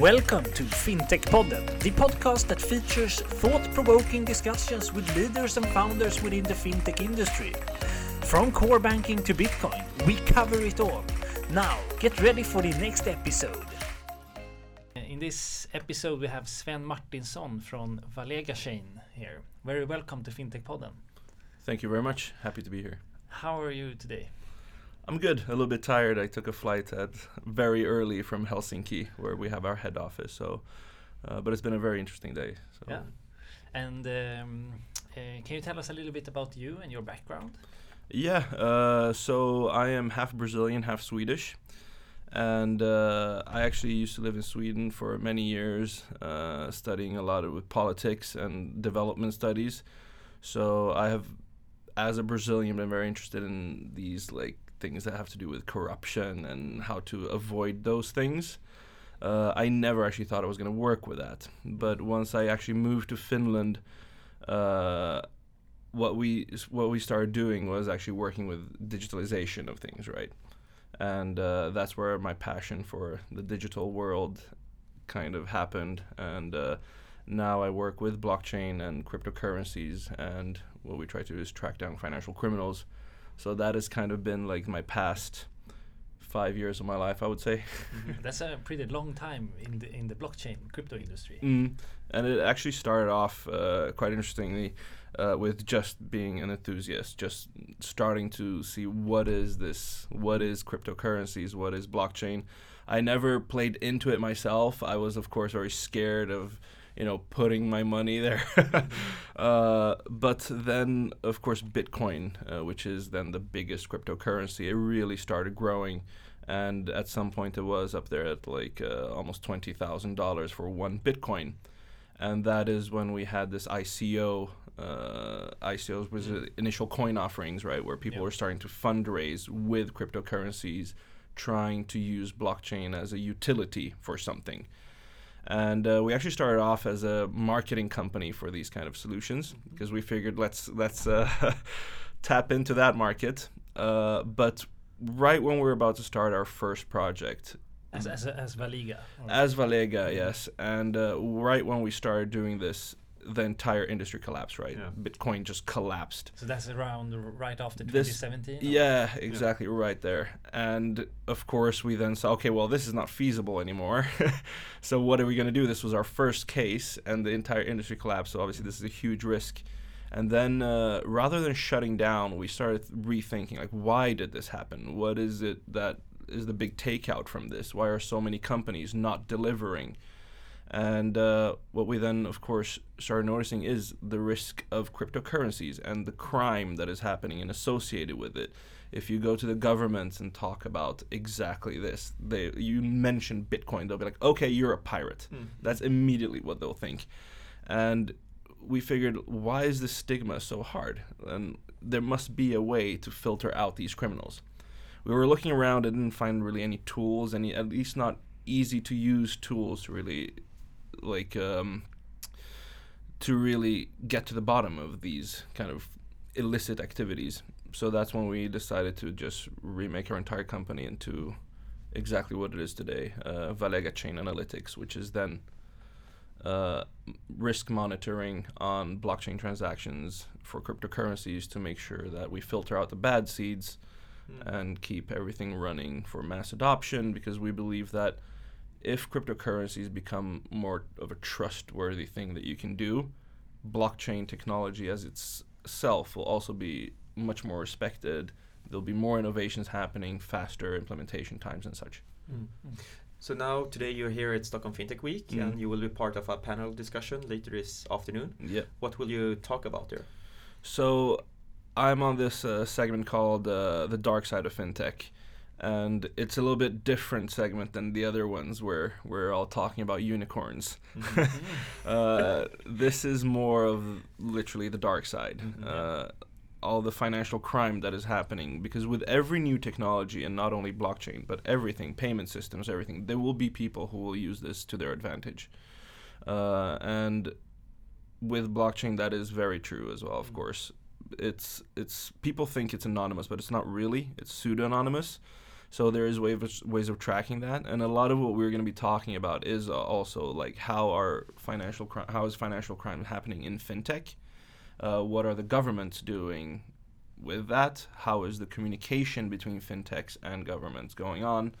Welcome to FinTech Podden, the podcast that features thought provoking discussions with leaders and founders within the fintech industry. From core banking to Bitcoin, we cover it all. Now, get ready for the next episode. In this episode, we have Sven Martinsson from Valega Chain here. Very welcome to FinTech Podden. Thank you very much. Happy to be here. How are you today? I'm good. A little bit tired. I took a flight at very early from Helsinki, where we have our head office. So, uh, but it's been a very interesting day. So. Yeah. And um, uh, can you tell us a little bit about you and your background? Yeah. Uh, so I am half Brazilian, half Swedish, and uh, I actually used to live in Sweden for many years, uh, studying a lot of, with politics and development studies. So I have, as a Brazilian, been very interested in these like things that have to do with corruption and how to avoid those things. Uh, I never actually thought I was going to work with that. But once I actually moved to Finland, uh, what we what we started doing was actually working with digitalization of things, right? And uh, that's where my passion for the digital world kind of happened. And uh, now I work with blockchain and cryptocurrencies, and what we try to do is track down financial criminals so that has kind of been like my past five years of my life, I would say. Mm-hmm. That's a pretty long time in the in the blockchain crypto industry. Mm. And it actually started off uh, quite interestingly uh, with just being an enthusiast, just starting to see what is this, what is cryptocurrencies, what is blockchain. I never played into it myself. I was, of course, very scared of you know putting my money there uh, but then of course bitcoin uh, which is then the biggest cryptocurrency it really started growing and at some point it was up there at like uh, almost $20000 for one bitcoin and that is when we had this ico uh, ICOs was mm. initial coin offerings, right, where people yep. were starting to fundraise with cryptocurrencies, trying to use blockchain as a utility for something. And uh, we actually started off as a marketing company for these kind of solutions because we figured let's let's uh, tap into that market. Uh, but right when we were about to start our first project, as as, as Valega, as Valega, yes, and uh, right when we started doing this, the entire industry collapsed, right? Yeah. Bitcoin just collapsed. So that's around right after 2017? yeah, exactly, yeah. right there. And of course, we then saw, okay, well, this is not feasible anymore. so what are we going to do? This was our first case, and the entire industry collapsed. So obviously, this is a huge risk. And then, uh, rather than shutting down, we started rethinking, like, why did this happen? What is it that is the big takeout from this? Why are so many companies not delivering? And uh, what we then, of course, started noticing is the risk of cryptocurrencies and the crime that is happening and associated with it. If you go to the governments and talk about exactly this, they you mention Bitcoin, they'll be like, "Okay, you're a pirate." Mm. That's immediately what they'll think. And we figured, why is this stigma so hard? And there must be a way to filter out these criminals. We were looking around and didn't find really any tools, any at least not easy to use tools to really like um, to really get to the bottom of these kind of illicit activities. So that's when we decided to just remake our entire company into exactly what it is today, uh, Valega Chain Analytics, which is then uh, risk monitoring on blockchain transactions for cryptocurrencies to make sure that we filter out the bad seeds mm. and keep everything running for mass adoption because we believe that if cryptocurrencies become more of a trustworthy thing that you can do, blockchain technology as itself will also be much more respected. There'll be more innovations happening, faster implementation times, and such. Mm. So now today you're here at Stockholm FinTech Week, mm. and you will be part of a panel discussion later this afternoon. Yeah. What will you talk about there? So I'm on this uh, segment called uh, the dark side of fintech and it's a little bit different segment than the other ones where we're all talking about unicorns. Mm-hmm. uh, this is more of literally the dark side. Mm-hmm. Uh, all the financial crime that is happening because with every new technology and not only blockchain but everything payment systems everything there will be people who will use this to their advantage uh, and with blockchain that is very true as well of mm-hmm. course it's it's people think it's anonymous but it's not really it's pseudo anonymous So there is ways ways of tracking that, and a lot of what we're going to be talking about is uh, also like how are financial cri- how is financial crime happening in fintech? Uh, what are the governments doing with that? How is the communication between fintechs and governments going on?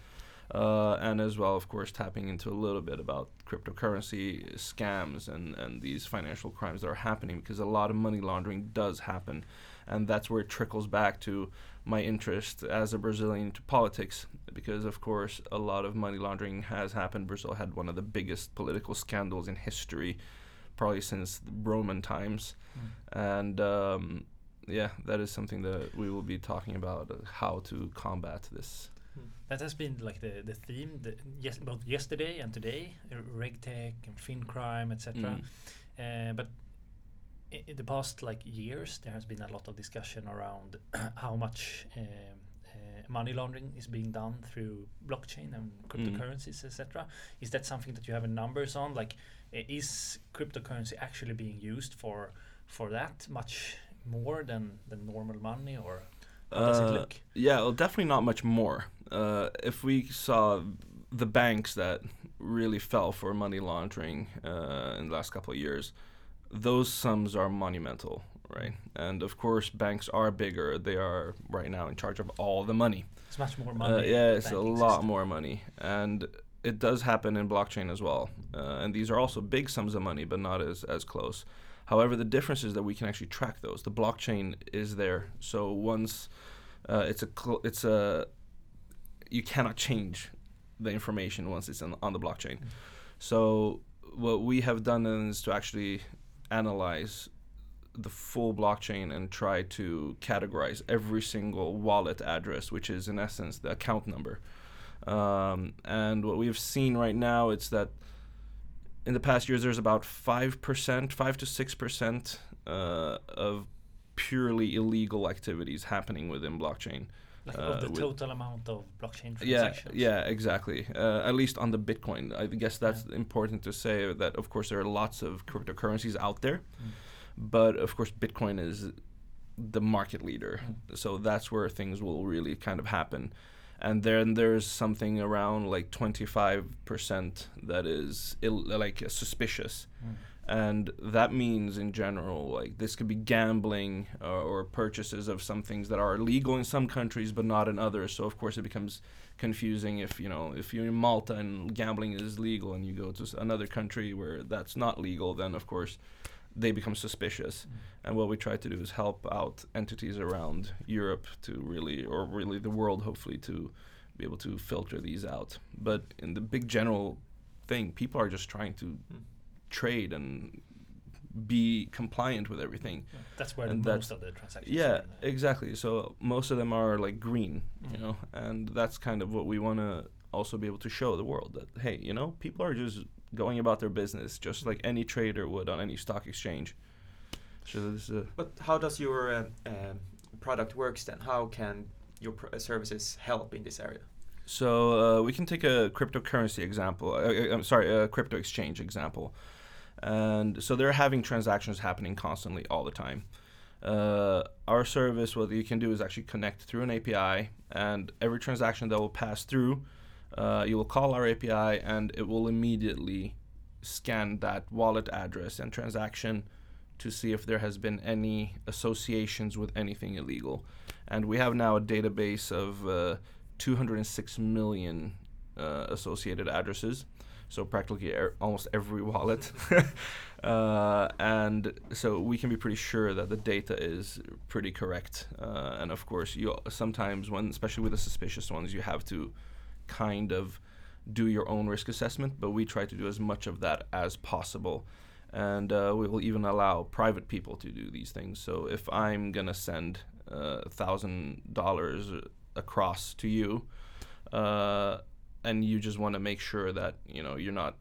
Uh, and as well, of course, tapping into a little bit about cryptocurrency scams and, and these financial crimes that are happening because a lot of money laundering does happen. And that's where it trickles back to my interest as a Brazilian to politics because, of course, a lot of money laundering has happened. Brazil had one of the biggest political scandals in history, probably since Roman times. Mm. And um, yeah, that is something that we will be talking about uh, how to combat this. Hmm. That has been like the, the theme the, yes, both yesterday and today, uh, regtech and fin crime, etc. Mm. Uh, but in the past like years, there has been a lot of discussion around how much um, uh, money laundering is being done through blockchain and cryptocurrencies, mm. etc. Is that something that you have numbers on? Like, is cryptocurrency actually being used for for that much more than than normal money, or how does uh, it look? Yeah, well, definitely not much more. Uh, if we saw the banks that really fell for money laundering uh, in the last couple of years, those sums are monumental, right? And of course, banks are bigger. They are right now in charge of all the money. It's much more uh, money. yeah, it's a lot system. more money, and it does happen in blockchain as well. Uh, and these are also big sums of money, but not as as close. However, the difference is that we can actually track those. The blockchain is there, so once uh, it's a cl- it's a you cannot change the information once it's on, on the blockchain. Mm-hmm. So what we have done is to actually analyze the full blockchain and try to categorize every single wallet address, which is in essence the account number. Um, and what we've seen right now is that in the past years there's about five percent, five to six percent uh, of purely illegal activities happening within blockchain. Like uh, of the total amount of blockchain transactions. Yeah, yeah, exactly. Uh, at least on the Bitcoin, I guess that's yeah. important to say. That of course there are lots of cryptocurrencies out there, mm. but of course Bitcoin is the market leader. Mm. So that's where things will really kind of happen. And then there's something around like 25% that is Ill, like suspicious. Mm and that means in general like this could be gambling uh, or purchases of some things that are legal in some countries but not in others. So of course it becomes confusing if you know if you're in malta and gambling is legal and you go to another country where that's not legal then of course they become suspicious. Mm. and what we try to do is help out entities around europe to really or really the world hopefully to be able to filter these out. But in the big general thing people are just trying to mm trade and be compliant with everything. Yeah, that's where and most of the transactions. Yeah, exactly. So most of them are like green, mm-hmm. you know, and that's kind of what we want to also be able to show the world that hey, you know, people are just going about their business just like any trader would on any stock exchange. So this. Uh, but how does your uh, uh, product works then? How can your pr- services help in this area? So uh, we can take a cryptocurrency example. Uh, uh, I'm sorry, a crypto exchange example. And so they're having transactions happening constantly all the time. Uh, our service, what you can do is actually connect through an API, and every transaction that will pass through, uh, you will call our API, and it will immediately scan that wallet address and transaction to see if there has been any associations with anything illegal. And we have now a database of uh, 206 million uh, associated addresses so practically er- almost every wallet. uh, and so we can be pretty sure that the data is pretty correct. Uh, and of course, you sometimes when, especially with the suspicious ones, you have to kind of do your own risk assessment. But we try to do as much of that as possible. And uh, we will even allow private people to do these things. So if I'm gonna send uh, thousand dollars across to you, uh, and you just want to make sure that you know you're not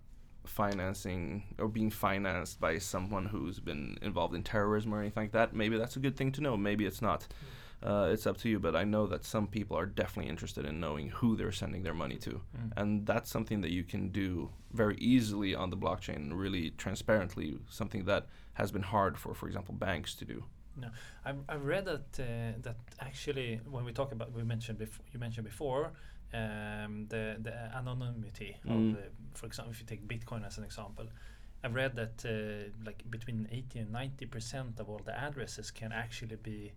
financing or being financed by someone who's been involved in terrorism or anything like that, maybe that's a good thing to know. Maybe it's not. Uh, it's up to you. But I know that some people are definitely interested in knowing who they're sending their money to, mm. and that's something that you can do very easily on the blockchain, really transparently. Something that has been hard for, for example, banks to do. No, I've, I've read that uh, that actually when we talk about we mentioned before you mentioned before um, the the anonymity Mm. of uh, for example if you take Bitcoin as an example, I've read that uh, like between eighty and ninety percent of all the addresses can actually be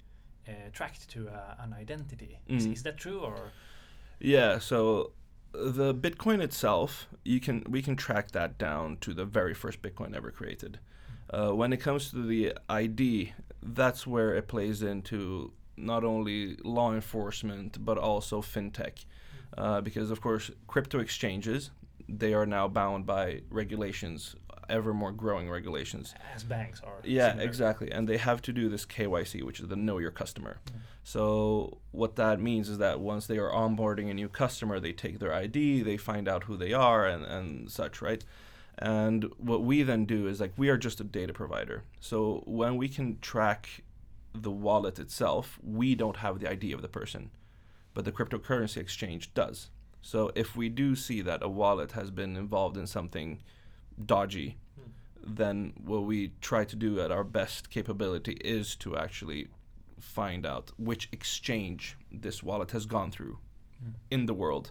uh, tracked to uh, an identity. Is, Mm. is that true or? Yeah, so the Bitcoin itself, you can we can track that down to the very first Bitcoin ever created. Uh, when it comes to the ID, that's where it plays into not only law enforcement but also fintech, uh, because of course crypto exchanges they are now bound by regulations, ever more growing regulations. As banks are. Yeah, similar. exactly. And they have to do this KYC, which is the know your customer. Mm. So what that means is that once they are onboarding a new customer, they take their ID, they find out who they are and, and such, right? And what we then do is like we are just a data provider. So when we can track the wallet itself, we don't have the ID of the person, but the cryptocurrency exchange does. So if we do see that a wallet has been involved in something dodgy, Hmm. then what we try to do at our best capability is to actually find out which exchange this wallet has gone through Mm. in the world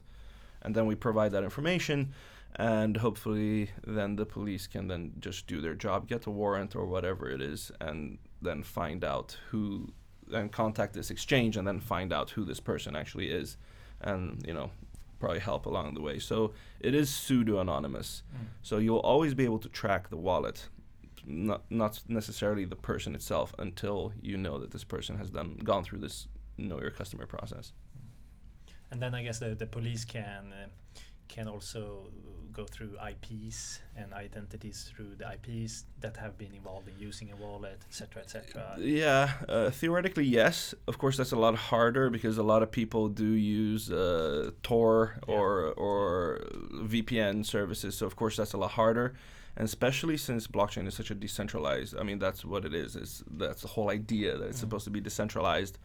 and then we provide that information and hopefully then the police can then just do their job get a warrant or whatever it is and then find out who and contact this exchange and then find out who this person actually is and you know probably help along the way so it is pseudo anonymous Mm. so you'll always be able to track the wallet, not not necessarily the person itself, until you know that this person has done gone through this know your customer process. And then I guess the, the police can uh, can also go through IPs and identities through the IPs that have been involved in using a wallet, etc., etc. Yeah, uh, theoretically yes. Of course, that's a lot harder because a lot of people do use uh, Tor Yeah. or or VPN services. So of course that's a lot harder, and especially since blockchain is such a decentralized. I mean, that's what it is. Is that's the whole idea that it's Mhm. supposed to be decentralized.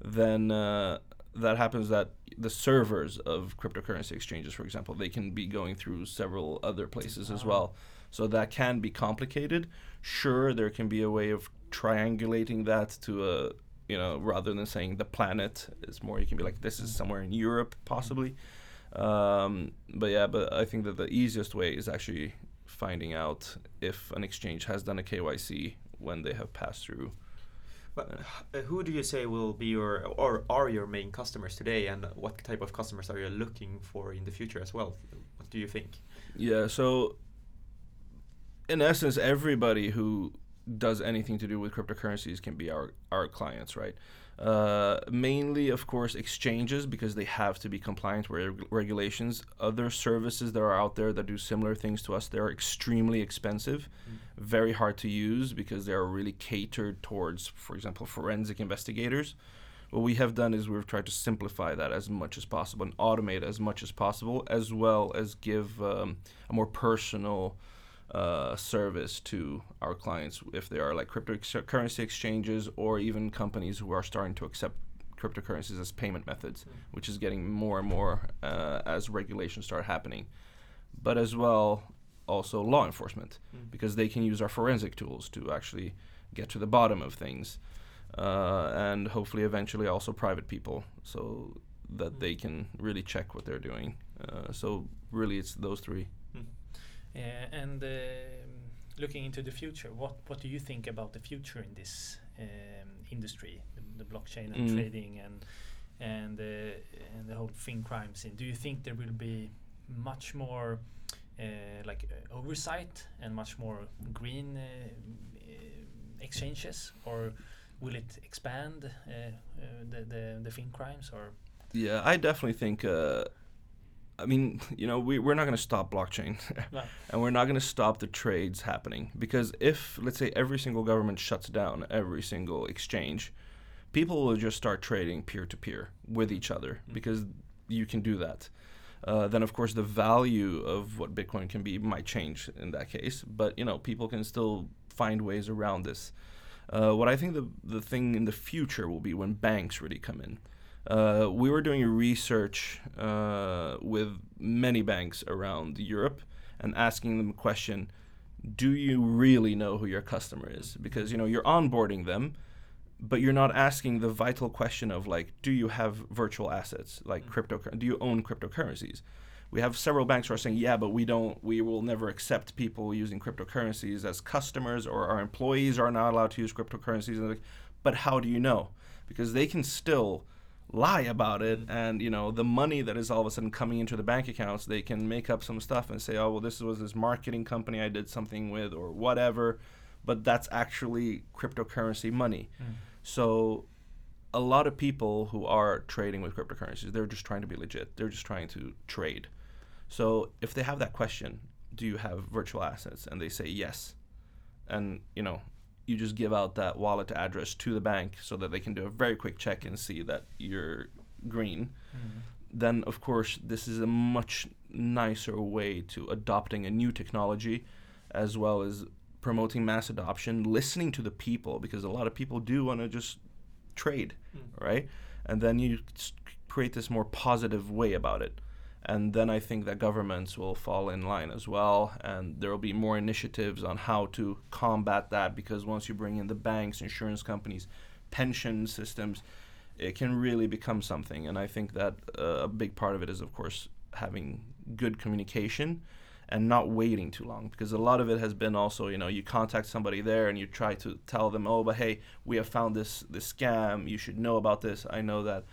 Then uh, that happens that the servers of cryptocurrency exchanges, for example, they can be going through several other places as well. So that can be complicated. Sure, there can be a way of triangulating that to a you know rather than saying the planet is more you can be like this is somewhere in Europe possibly. Um, but yeah, but I think that the easiest way is actually finding out if an exchange has done a KYC when they have passed through. But uh, who do you say will be your or are your main customers today, and what type of customers are you looking for in the future as well? What do you think? Yeah, so in essence, everybody who does anything to do with cryptocurrencies can be our, our clients, right? Uh, mainly, of course, exchanges because they have to be compliant with reg- regulations. Other services that are out there that do similar things to us, they're extremely expensive, very hard to use because they are really catered towards, for example, forensic investigators. What we have done is we've tried to simplify that as much as possible and automate as much as possible, as well as give um, a more personal uh, service to our clients if they are like cryptocurrency exchanges or even companies who are starting to accept cryptocurrencies as payment methods, which is getting more and more uh, as regulations start happening. But as well, also law enforcement, Mm. because they can use our forensic tools to actually get to the bottom of things. Uh, and hopefully, eventually, also private people, so that they can really check what they're doing. Uh, so, really, it's those three. Uh, and um, looking into the future, what what do you think about the future in this um, industry, the, the blockchain and Mm. trading and and uh, and the whole fin crime scene? Do you think there will be much more uh, like uh, oversight and much more green exchanges, or will it expand uh, uh, the, the the fin crimes? Or Yeah, I definitely think. Uh, I mean, you know, we we're not going to stop blockchain, No. and we're not going to stop the trades happening because if let's say every single government shuts down every single exchange, people will just start trading peer to peer with each other Mm. because you can do that. Uh, then of course the value of what Bitcoin can be might change in that case, but you know people can still find ways around this. Uh, what I think the the thing in the future will be when banks really come in. Uh, we were doing research uh, with many banks around Europe and asking them a question: Do you really know who your customer is? Because you know you're onboarding them, but you're not asking the vital question of like, do you have virtual assets like crypto? Do you own cryptocurrencies? We have several banks who are saying, yeah, but we don't. We will never accept people using cryptocurrencies as customers, or our employees are not allowed to use cryptocurrencies. And like, but how do you know? Because they can still lie about it and you know the money that is all of a sudden coming into the bank accounts they can make up some stuff and say oh well this was this marketing company i did something with or whatever. But that's actually cryptocurrency money. Hmm. So a lot of people who are trading with cryptocurrencies they're just trying to be legit. They're just trying to trade. So if they have that question do you have virtual assets? and they say yes and you know you just give out that wallet address to the bank so that they can do a very quick check and see that you're green. Mm-hmm. Then of course this is a much nicer way to adopting a new technology as well as promoting mass adoption listening to the people because a lot of people do want to just trade mm. right? And then you create this more positive way about it and then I think that governments will fall in line as well, and there will be more initiatives on how to combat that. Because once you bring in the banks, insurance companies, pension systems, it can really become something. And I think that uh, a big part of it is, of course, having good communication and not waiting too long. Because a lot of it has been also, you know, you contact somebody there and you try to tell them, oh, but hey, we have found this this scam. You should know about this. I know that.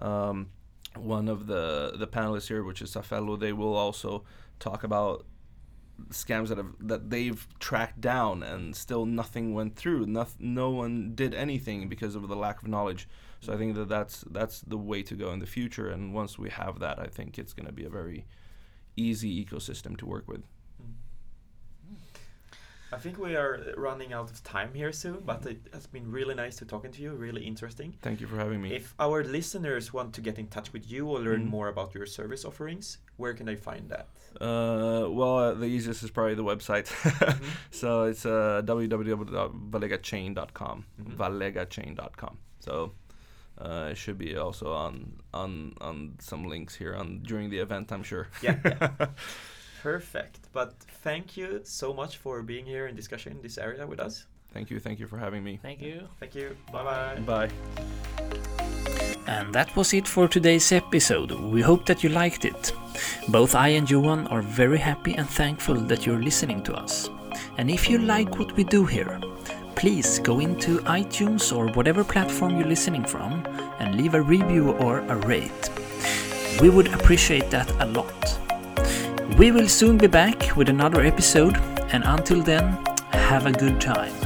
Um, one of the the panelists here, which is Safello, they will also talk about scams that have that they've tracked down and still nothing went through. No, no one did anything because of the lack of knowledge. So I think that that's that's the way to go in the future. And once we have that, I think it's going to be a very easy ecosystem to work with. I think we are running out of time here soon, but it has been really nice to talking to you. Really interesting. Thank you for having me. If our listeners want to get in touch with you or learn Mhm. more about your service offerings, where can they find that? Uh, well, uh, the easiest is probably the website. so it's uh, www.valegachain.com. Mhm. Valegachain.com. So uh, it should be also on on on some links here on during the event. I'm sure. Yeah, yeah. Perfect. But thank you so much for being here and discussing this area with us. thank you. Thank you for having me. Thank you. Thank you. Bye bye. Bye. And that was it for today's episode. We hope that you liked it. Both I and Johan are very happy and thankful that you're listening to us. And if you like what we do here, please go into iTunes or whatever platform you're listening from and leave a review or a rate. We would appreciate that a lot. We will soon be back with another episode, and until then, have a good time.